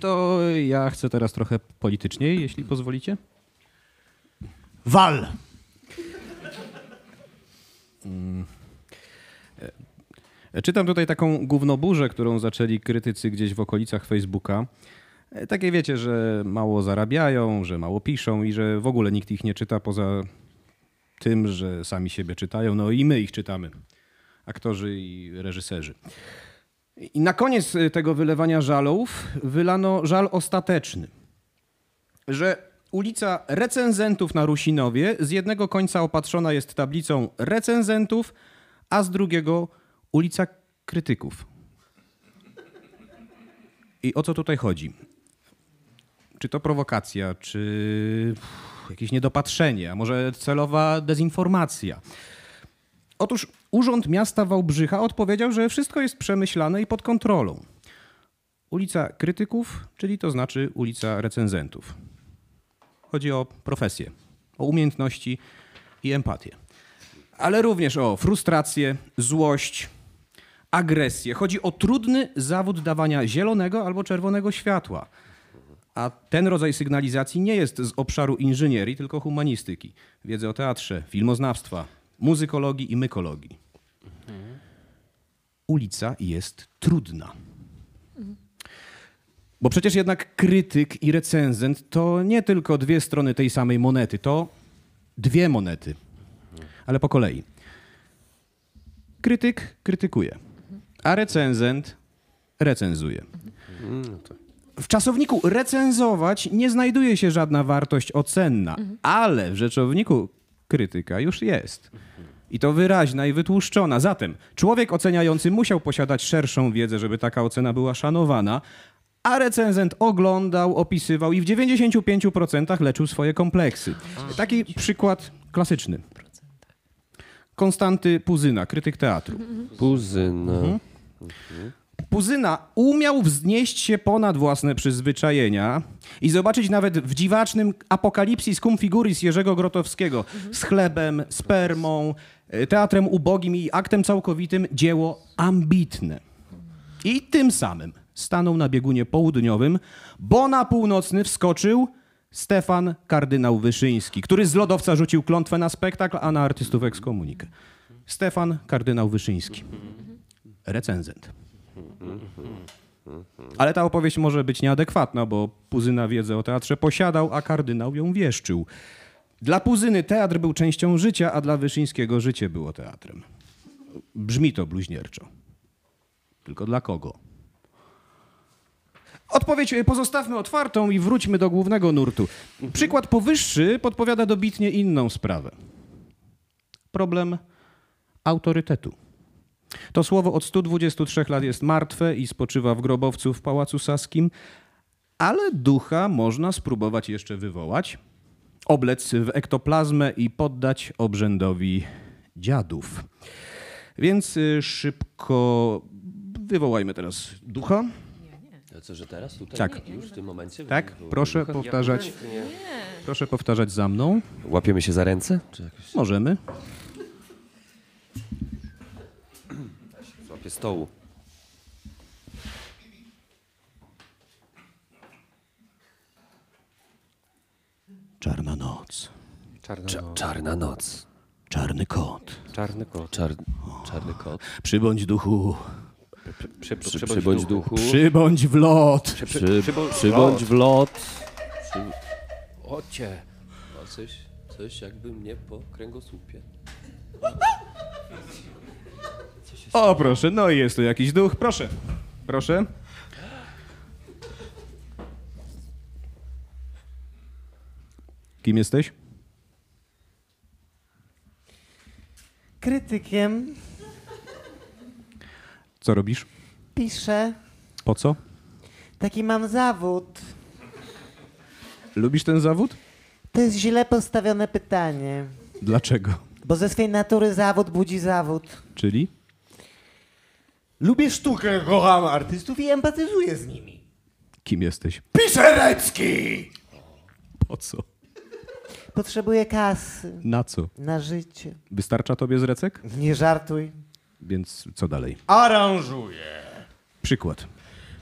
[SPEAKER 7] To ja chcę teraz trochę polityczniej, jeśli pozwolicie.
[SPEAKER 4] Wal!
[SPEAKER 7] Czytam tutaj taką gównoburzę, którą zaczęli krytycy gdzieś w okolicach Facebooka. E, Takie wiecie, że mało zarabiają, że mało piszą i że w ogóle nikt ich nie czyta poza tym, że sami siebie czytają. No i my ich czytamy. Aktorzy i reżyserzy. I na koniec e, tego wylewania żalów wylano żal ostateczny. Że ulica recenzentów na Rusinowie z jednego końca opatrzona jest tablicą recenzentów, a z drugiego ulica krytyków. I o co tutaj chodzi? Czy to prowokacja, czy jakieś niedopatrzenie, a może celowa dezinformacja? Otóż Urząd Miasta Wałbrzycha odpowiedział, że wszystko jest przemyślane i pod kontrolą. Ulica krytyków, czyli to znaczy ulica recenzentów. Chodzi o profesję, o umiejętności i empatię. Ale również o frustrację, złość, agresję. Chodzi o trudny zawód dawania zielonego albo czerwonego światła. A ten rodzaj sygnalizacji nie jest z obszaru inżynierii, tylko humanistyki. Wiedzy o teatrze, filmoznawstwa, muzykologii i mykologii. Ulica jest trudna. Bo przecież jednak krytyk i recenzent to nie tylko dwie strony tej samej monety, to dwie monety. Ale po kolei. Krytyk krytykuje, a recenzent recenzuje. W czasowniku recenzować nie znajduje się żadna wartość ocenna, ale w rzeczowniku krytyka już jest. I to wyraźna i wytłuszczona. Zatem człowiek oceniający musiał posiadać szerszą wiedzę, żeby taka ocena była szanowana, a recenzent oglądał, opisywał i w 95% leczył swoje kompleksy. Taki przykład klasyczny. Konstanty Puzyna, krytyk teatru.
[SPEAKER 8] Puzyna.
[SPEAKER 7] Puzyna umiał wznieść się ponad własne przyzwyczajenia i zobaczyć nawet w dziwacznym apokalipsis cum figuris Jerzego Grotowskiego z chlebem, spermą, e, teatrem ubogim i aktem całkowitym dzieło ambitne. I tym samym stanął na biegunie południowym, bo na północny wskoczył Stefan kardynał Wyszyński, który z lodowca rzucił klątwę na spektakl, a na artystów ekskomunikę. Stefan kardynał Wyszyński. Recenzent. Ale ta opowieść może być nieadekwatna, bo Puzyna wiedzę o teatrze posiadał, a kardynał ją wieszczył. Dla Puzyny teatr był częścią życia, a dla Wyszyńskiego życie było teatrem. Brzmi to bluźnierczo. Tylko dla kogo? Odpowiedź pozostawmy otwartą i wróćmy do głównego nurtu. Przykład powyższy podpowiada dobitnie inną sprawę. Problem autorytetu. To słowo od 123 lat jest martwe i spoczywa w grobowcu w Pałacu Saskim, ale ducha można spróbować jeszcze wywołać, oblec w ektoplazmę i poddać obrzędowi dziadów. Więc y, szybko wywołajmy teraz ducha.
[SPEAKER 8] To co, że teraz tutaj?
[SPEAKER 7] Tak.
[SPEAKER 8] Już w tym momencie?
[SPEAKER 7] Tak, proszę powtarzać. Proszę powtarzać za mną.
[SPEAKER 8] Łapiemy się za ręce?
[SPEAKER 7] Możemy.
[SPEAKER 8] Złapię stołu?
[SPEAKER 7] Czarna noc.
[SPEAKER 2] Czarna
[SPEAKER 8] Cza-
[SPEAKER 2] noc.
[SPEAKER 8] czarna noc.
[SPEAKER 7] Czarny kot.
[SPEAKER 2] Czarny kot.
[SPEAKER 8] Czar- czarny kot.
[SPEAKER 7] Przybądź duchu.
[SPEAKER 2] Przy,
[SPEAKER 8] Przy, przybądź duchu.
[SPEAKER 7] Przybądź w lot.
[SPEAKER 8] Przy, przybądź w lot. Przy... Ocie. A coś, coś jakby mnie po kręgosłupie.
[SPEAKER 7] O, proszę, no i jest tu jakiś duch. Proszę, proszę. Kim jesteś?
[SPEAKER 9] Krytykiem
[SPEAKER 7] Co robisz?
[SPEAKER 9] piszę.
[SPEAKER 7] Po co?
[SPEAKER 9] Taki mam zawód.
[SPEAKER 7] Lubisz ten zawód?
[SPEAKER 9] To jest źle postawione pytanie.
[SPEAKER 7] Dlaczego?
[SPEAKER 9] Bo ze swej natury zawód budzi zawód.
[SPEAKER 7] Czyli?
[SPEAKER 9] Lubię sztukę, kocham artystów i empatyzuję z nimi.
[SPEAKER 7] Kim jesteś?
[SPEAKER 4] Piserecki!
[SPEAKER 7] Po co?
[SPEAKER 9] Potrzebuję kasy
[SPEAKER 7] Na co?
[SPEAKER 9] na życie.
[SPEAKER 7] Wystarcza tobie z recek?
[SPEAKER 9] Nie żartuj.
[SPEAKER 7] Więc co dalej?
[SPEAKER 9] Aranżuję.
[SPEAKER 7] Przykład.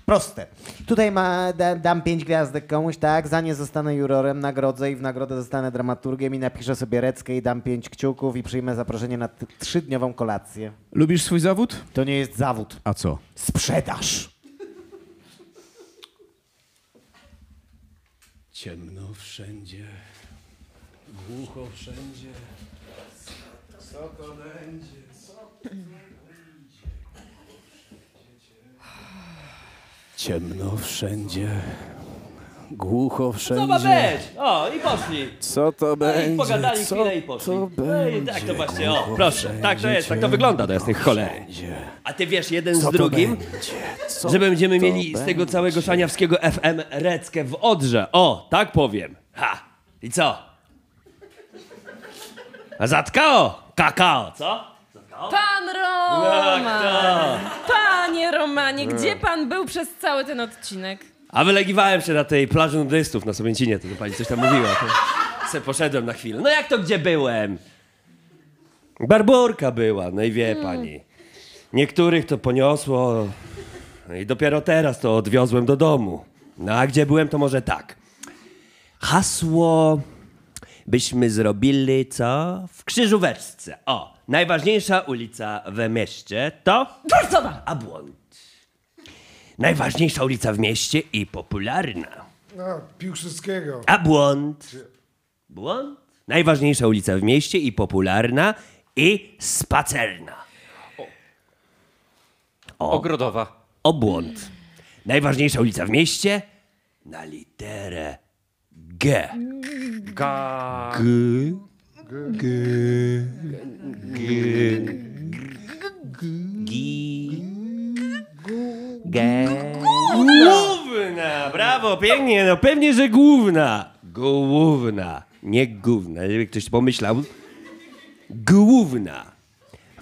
[SPEAKER 9] Proste. Tutaj ma, da, dam pięć gwiazdek komuś, tak? Za nie zostanę jurorem, nagrodzę i w nagrodę zostanę dramaturgiem i napiszę sobie reckę i dam pięć kciuków i przyjmę zaproszenie na t- trzydniową kolację.
[SPEAKER 7] Lubisz swój zawód?
[SPEAKER 9] To nie jest zawód.
[SPEAKER 7] A co?
[SPEAKER 9] Sprzedaż.
[SPEAKER 6] Ciemno wszędzie, głucho wszędzie. Co to będzie? Ciemno wszędzie, głucho wszędzie.
[SPEAKER 8] Co ma być? O, i poszli.
[SPEAKER 6] Co to
[SPEAKER 8] No i
[SPEAKER 6] będzie?
[SPEAKER 8] pogadali
[SPEAKER 6] Co
[SPEAKER 8] chwilę i poszli.
[SPEAKER 6] to będzie?
[SPEAKER 8] tak to właśnie, o,
[SPEAKER 6] Głucho
[SPEAKER 8] proszę, tak to
[SPEAKER 6] wszędzie,
[SPEAKER 8] jest, tak to wygląda do jasnych cholery.
[SPEAKER 6] wszędzie.
[SPEAKER 8] A ty wiesz jeden
[SPEAKER 6] Co
[SPEAKER 8] z
[SPEAKER 6] to
[SPEAKER 8] drugim,
[SPEAKER 6] będzie? Co
[SPEAKER 8] że będziemy
[SPEAKER 6] to
[SPEAKER 8] mieli z tego
[SPEAKER 6] będzie?
[SPEAKER 8] całego szaniawskiego FM reckę w Odrze. O, tak powiem. Ha, i co? A zatkao, kakao, co?
[SPEAKER 1] Pan Roman! Panie Romanie, gdzie pan był przez cały ten odcinek?
[SPEAKER 8] A wylegiwałem się na tej plaży nudystów na Sowięcinie, to, to pani coś tam mówiła. To se poszedłem na chwilę. No jak to gdzie byłem? Barburka była, no i wie pani. Niektórych to poniosło no i dopiero teraz to odwiozłem do domu. No a gdzie byłem, to może tak. Hasło byśmy zrobili co? W Krzyżóweczce. O, najważniejsza ulica w mieście to...
[SPEAKER 1] Dworcowa!
[SPEAKER 8] A błąd. Najważniejsza ulica w mieście i popularna.
[SPEAKER 3] No, Piłsudskiego.
[SPEAKER 8] A błąd. Błąd? Najważniejsza ulica w mieście i popularna i spacerna.
[SPEAKER 2] Ogrodowa.
[SPEAKER 8] O błąd. Najważniejsza ulica w mieście na literę G.
[SPEAKER 2] Ga...
[SPEAKER 8] G. Gi. G. Główna! Brawo, pięknie, no pewnie, że główna. Główna, nie główna. Jakby ktoś pomyślał. Główna.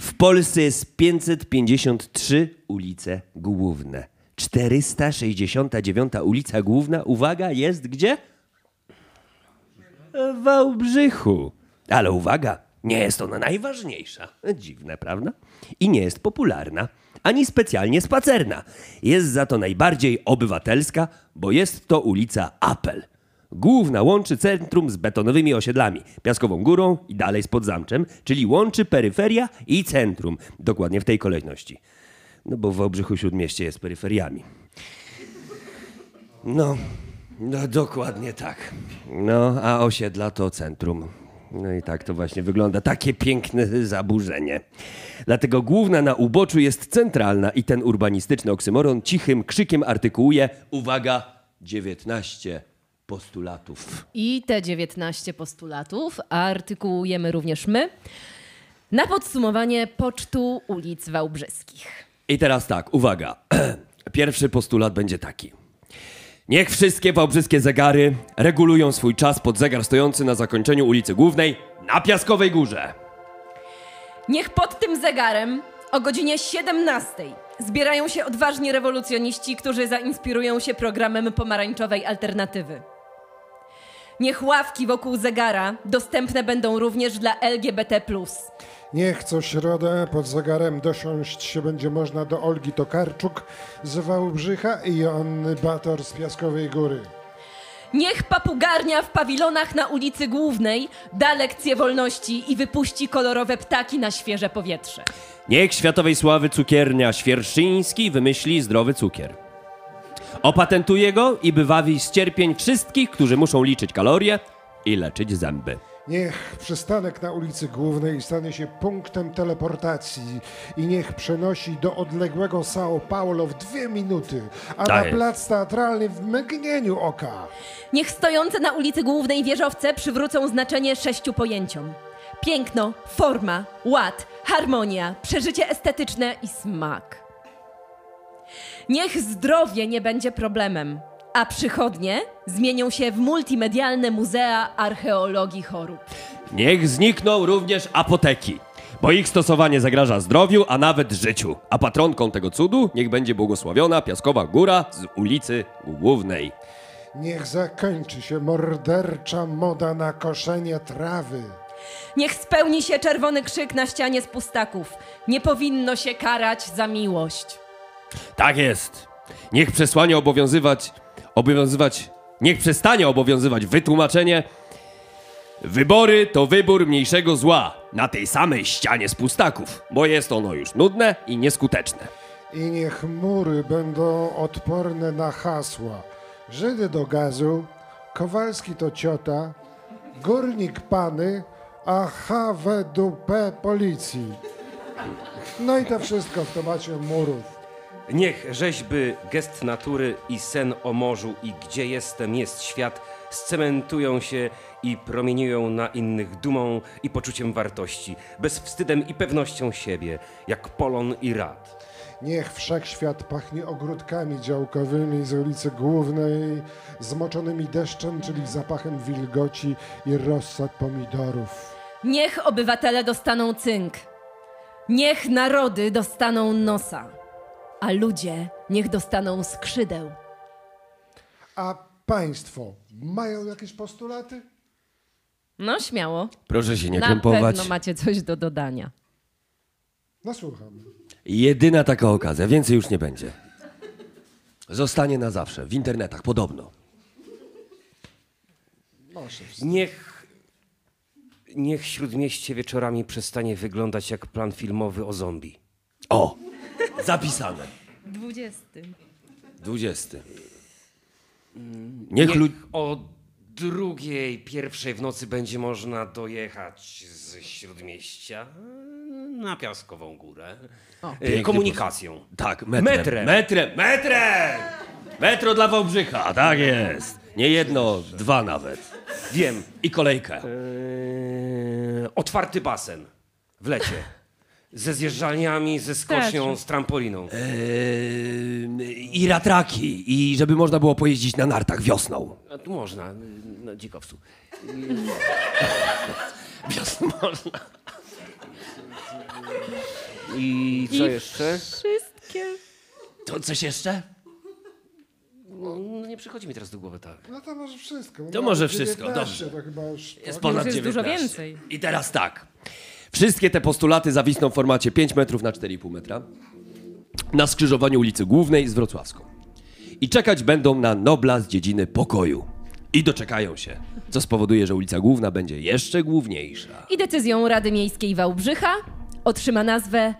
[SPEAKER 8] W Polsce jest 553 ulice główne. 469 ulica główna, uwaga, jest gdzie? W Wałbrzychu. Ale uwaga, nie jest ona najważniejsza. Dziwne, prawda? I nie jest popularna, ani specjalnie spacerna. Jest za to najbardziej obywatelska, bo jest to ulica Apel. Główna łączy centrum z betonowymi osiedlami, Piaskową Górą i dalej z Podzamczem, czyli łączy peryferia i centrum. Dokładnie w tej kolejności. No bo w Wałbrzychu Śródmieście jest peryferiami. No, no dokładnie tak. No, a osiedla to centrum. No i tak to właśnie wygląda. Takie piękne zaburzenie. Dlatego główna na uboczu jest centralna i ten urbanistyczny oksymoron cichym krzykiem artykułuje, uwaga, 19 postulatów.
[SPEAKER 1] I te 19 postulatów artykułujemy również my na podsumowanie pocztu ulic wałbrzyskich.
[SPEAKER 8] I teraz tak, uwaga. Pierwszy postulat będzie taki. Niech wszystkie wałbrzyskie zegary regulują swój czas pod zegar stojący na zakończeniu ulicy Głównej na Piaskowej Górze.
[SPEAKER 1] Niech pod tym zegarem o godzinie 17 zbierają się odważni rewolucjoniści, którzy zainspirują się programem pomarańczowej alternatywy. Niech ławki wokół zegara dostępne będą również dla LGBT.
[SPEAKER 3] Niech co środę pod zegarem dosiąść się będzie można do Olgi Tokarczuk z Wałbrzycha i Joanny Bator z Piaskowej Góry.
[SPEAKER 1] Niech papugarnia w pawilonach na ulicy Głównej da lekcję wolności i wypuści kolorowe ptaki na świeże powietrze.
[SPEAKER 8] Niech światowej sławy cukiernia Świerszczyński wymyśli zdrowy cukier. Opatentuje go i bywawi z cierpień wszystkich, którzy muszą liczyć kalorie i leczyć zęby.
[SPEAKER 3] Niech przystanek na ulicy Głównej stanie się punktem teleportacji i niech przenosi do odległego São Paulo w dwie minuty, a na plac teatralny w mgnieniu oka.
[SPEAKER 1] Niech stojące na ulicy Głównej wieżowce przywrócą znaczenie sześciu pojęciom. Piękno, forma, ład, harmonia, przeżycie estetyczne i smak. Niech zdrowie nie będzie problemem, a przychodnie zmienią się w multimedialne muzea archeologii chorób.
[SPEAKER 8] Niech znikną również apoteki, bo ich stosowanie zagraża zdrowiu, a nawet życiu. A patronką tego cudu niech będzie błogosławiona Piaskowa Góra z ulicy Głównej.
[SPEAKER 3] Niech zakończy się mordercza moda na koszenie trawy.
[SPEAKER 1] Niech spełni się czerwony krzyk na ścianie z pustaków. Nie powinno się karać za miłość.
[SPEAKER 8] Tak jest. Niech przesłanie obowiązywać, obowiązywać, niech przestanie obowiązywać wytłumaczenie. Wybory to wybór mniejszego zła na tej samej ścianie z pustaków, bo jest ono już nudne i nieskuteczne.
[SPEAKER 3] I niech mury będą odporne na hasła. Żydy do gazu, Kowalski to ciota, górnik pany, a HWDP policji. No i to wszystko w temacie murów.
[SPEAKER 2] Niech rzeźby, gest natury i sen o morzu i gdzie jestem jest świat scementują się i promieniują na innych dumą i poczuciem wartości, bezwstydem i pewnością siebie, jak Polon i Rad.
[SPEAKER 3] Niech wszechświat pachnie ogródkami działkowymi z ulicy Głównej, zmoczonymi deszczem, czyli zapachem wilgoci i rozsad pomidorów.
[SPEAKER 1] Niech obywatele dostaną cynk. Niech narody dostaną nosa. A ludzie niech dostaną skrzydeł.
[SPEAKER 3] A państwo mają jakieś postulaty?
[SPEAKER 1] No śmiało.
[SPEAKER 8] Proszę się nie
[SPEAKER 1] Na
[SPEAKER 8] krępować.
[SPEAKER 1] pewno macie coś do dodania.
[SPEAKER 3] No słucham.
[SPEAKER 8] Jedyna taka okazja, więcej już nie będzie. Zostanie na zawsze, w internetach podobno.
[SPEAKER 2] Niech, niech Śródmieście wieczorami przestanie wyglądać jak plan filmowy o zombie.
[SPEAKER 8] O, zapisane.
[SPEAKER 1] Dwudziestym.
[SPEAKER 8] 20. Niech
[SPEAKER 2] Niech o drugiej, pierwszej w nocy będzie można dojechać z Śródmieścia na Piaskową Górę. E,
[SPEAKER 8] Piękny
[SPEAKER 2] Komunikacją.
[SPEAKER 8] Tak, metrem.
[SPEAKER 2] Metrem.
[SPEAKER 8] Metrem, metrem! Metro dla Wałbrzycha, tak jest. Nie jedno, dwa nawet.
[SPEAKER 2] Wiem.
[SPEAKER 8] I kolejkę.
[SPEAKER 2] E, otwarty basen w lecie. Ze zjeżdżalniami, ze skocznią, z trampoliną.
[SPEAKER 8] Eee, I ratraki, i żeby można było pojeździć na nartach wiosną.
[SPEAKER 2] A tu można, na dzikowcu.
[SPEAKER 8] Wiosną można.
[SPEAKER 2] I co jeszcze?
[SPEAKER 1] Wszystkie.
[SPEAKER 8] To coś jeszcze?
[SPEAKER 2] No, nie przychodzi mi teraz do głowy tak.
[SPEAKER 3] No to może wszystko.
[SPEAKER 8] To może wszystko,
[SPEAKER 3] 19,
[SPEAKER 8] dobrze.
[SPEAKER 3] To chyba już...
[SPEAKER 8] Jest
[SPEAKER 3] tak?
[SPEAKER 8] ponad
[SPEAKER 1] Już jest dużo
[SPEAKER 8] 19.
[SPEAKER 1] więcej.
[SPEAKER 8] I teraz tak. Wszystkie te postulaty zawisną w formacie 5 metrów na 4,5 metra na skrzyżowaniu ulicy Głównej z Wrocławską. I czekać będą na Nobla z dziedziny pokoju. I doczekają się, co spowoduje, że ulica Główna będzie jeszcze główniejsza.
[SPEAKER 1] I decyzją Rady Miejskiej Wałbrzycha otrzyma nazwę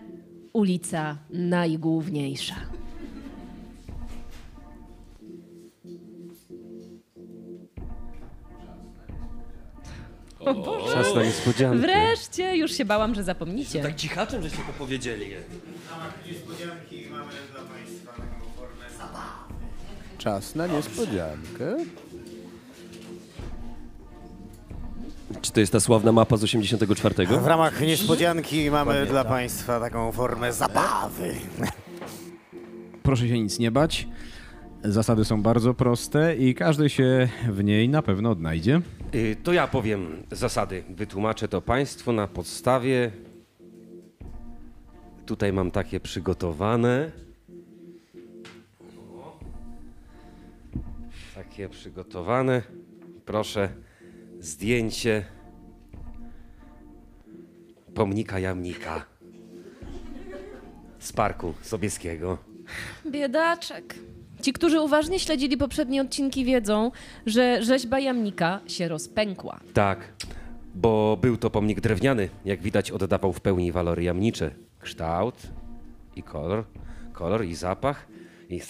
[SPEAKER 1] ulica Najgłówniejsza.
[SPEAKER 2] Czas na niespodziankę.
[SPEAKER 1] Wreszcie, już się bałam, że zapomnicie.
[SPEAKER 8] Tak cichaczem, żeście to powiedzieli.
[SPEAKER 6] Czas na niespodziankę.
[SPEAKER 8] Czy to jest ta sławna mapa z 84?
[SPEAKER 9] W ramach niespodzianki mamy dla Państwa taką formę zabawy.
[SPEAKER 7] Proszę się nic nie bać. Zasady są bardzo proste i każdy się w niej na pewno odnajdzie.
[SPEAKER 2] Y, To ja powiem zasady. Wytłumaczę to Państwu na podstawie. Tutaj mam takie przygotowane. Takie przygotowane. Proszę, zdjęcie pomnika Jamnika z parku Sobieskiego.
[SPEAKER 1] Biedaczek. Ci, którzy uważnie śledzili poprzednie odcinki, wiedzą, że rzeźba jamnika się rozpękła.
[SPEAKER 2] Tak, bo był to pomnik drewniany. Jak widać, oddawał w pełni walory jamnicze. Kształt i kolor, kolor i zapach. I...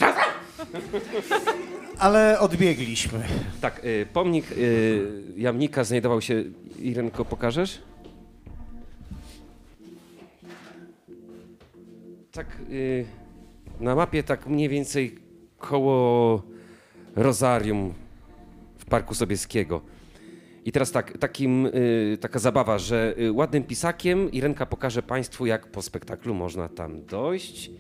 [SPEAKER 4] Ale odbiegliśmy.
[SPEAKER 2] Tak, y, pomnik y, jamnika znajdował się... Irenko, pokażesz? Tak, y, na mapie tak mniej więcej koło Rozarium w Parku Sobieskiego. I teraz tak, takim, y, taka zabawa, że y, ładnym pisakiem Irenka pokaże Państwu, jak po spektaklu można tam dojść.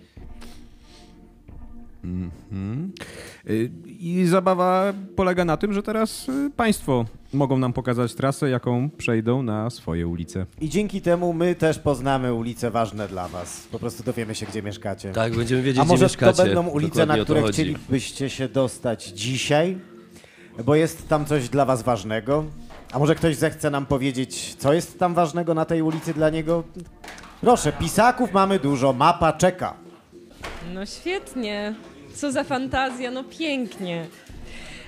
[SPEAKER 7] Y, I zabawa polega na tym, że teraz y, państwo mogą nam pokazać trasę, jaką przejdą na swoje ulice.
[SPEAKER 4] I dzięki temu my też poznamy ulice ważne dla was. Po prostu dowiemy się, gdzie mieszkacie.
[SPEAKER 8] Tak, będziemy wiedzieć,
[SPEAKER 4] A może
[SPEAKER 8] gdzie mieszkacie.
[SPEAKER 4] to będą ulice,
[SPEAKER 8] Dokładnie
[SPEAKER 4] na które chcielibyście się dostać dzisiaj? Bo jest tam coś dla was ważnego? A może ktoś zechce nam powiedzieć, co jest tam ważnego na tej ulicy dla niego? Proszę, pisaków mamy dużo, mapa czeka.
[SPEAKER 1] No świetnie. Co za fantazja, no pięknie.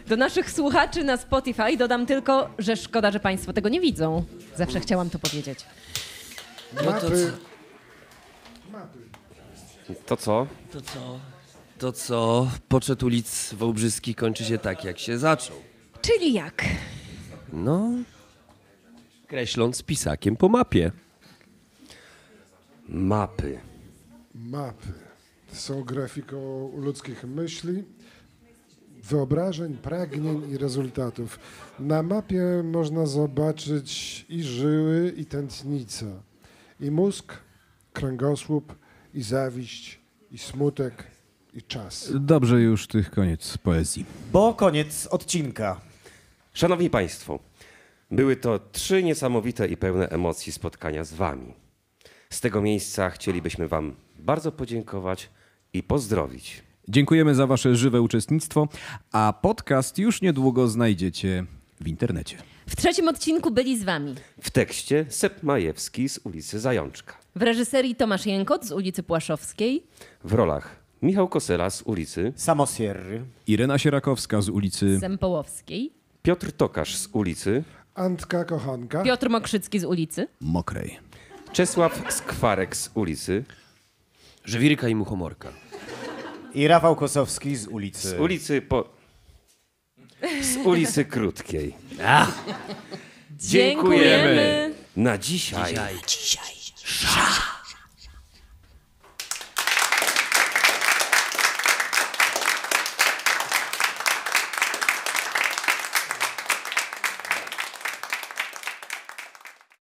[SPEAKER 1] Do naszych słuchaczy na Spotify dodam tylko, że szkoda, że Państwo tego nie widzą. Zawsze chciałam to powiedzieć.
[SPEAKER 8] No to,
[SPEAKER 3] Mapy.
[SPEAKER 2] To co?
[SPEAKER 8] to co? To co? Poczet ulic Wałbrzyski kończy się tak, jak się zaczął.
[SPEAKER 1] Czyli jak?
[SPEAKER 8] No, kreśląc pisakiem po mapie.
[SPEAKER 2] Mapy.
[SPEAKER 3] Mapy są grafiką ludzkich myśli, wyobrażeń, pragnień i rezultatów. Na mapie można zobaczyć i żyły, i tętnica, i mózg, kręgosłup, i zawiść, i smutek, i czas.
[SPEAKER 7] Dobrze już tych koniec poezji.
[SPEAKER 4] Bo koniec odcinka.
[SPEAKER 2] Szanowni Państwo, były to trzy niesamowite i pełne emocji spotkania z Wami. Z tego miejsca chcielibyśmy Wam bardzo podziękować i pozdrowić.
[SPEAKER 7] Dziękujemy za wasze żywe uczestnictwo, a podcast już niedługo znajdziecie w internecie.
[SPEAKER 1] W trzecim odcinku byli z Wami.
[SPEAKER 2] W tekście Sep Majewski z ulicy Zajączka.
[SPEAKER 1] W reżyserii Tomasz Jękot z ulicy Płaszowskiej.
[SPEAKER 2] W rolach Michał Kosela z ulicy,
[SPEAKER 4] Samosierry.
[SPEAKER 7] Irena Sierakowska z ulicy
[SPEAKER 1] Zempołowskiej.
[SPEAKER 2] Piotr Tokarz z ulicy,
[SPEAKER 3] Antka Kochanka,
[SPEAKER 1] Piotr Mokrzycki z ulicy.
[SPEAKER 7] Mokrej.
[SPEAKER 2] Czesław Skwarek z ulicy,
[SPEAKER 8] Żwirka i muchomorka.
[SPEAKER 4] I Rafał Kosowski z ulicy.
[SPEAKER 2] z ulicy po... z ulicy Krótkiej.
[SPEAKER 1] Dziękujemy.
[SPEAKER 2] Na dzisiaj
[SPEAKER 8] Dzisiaj.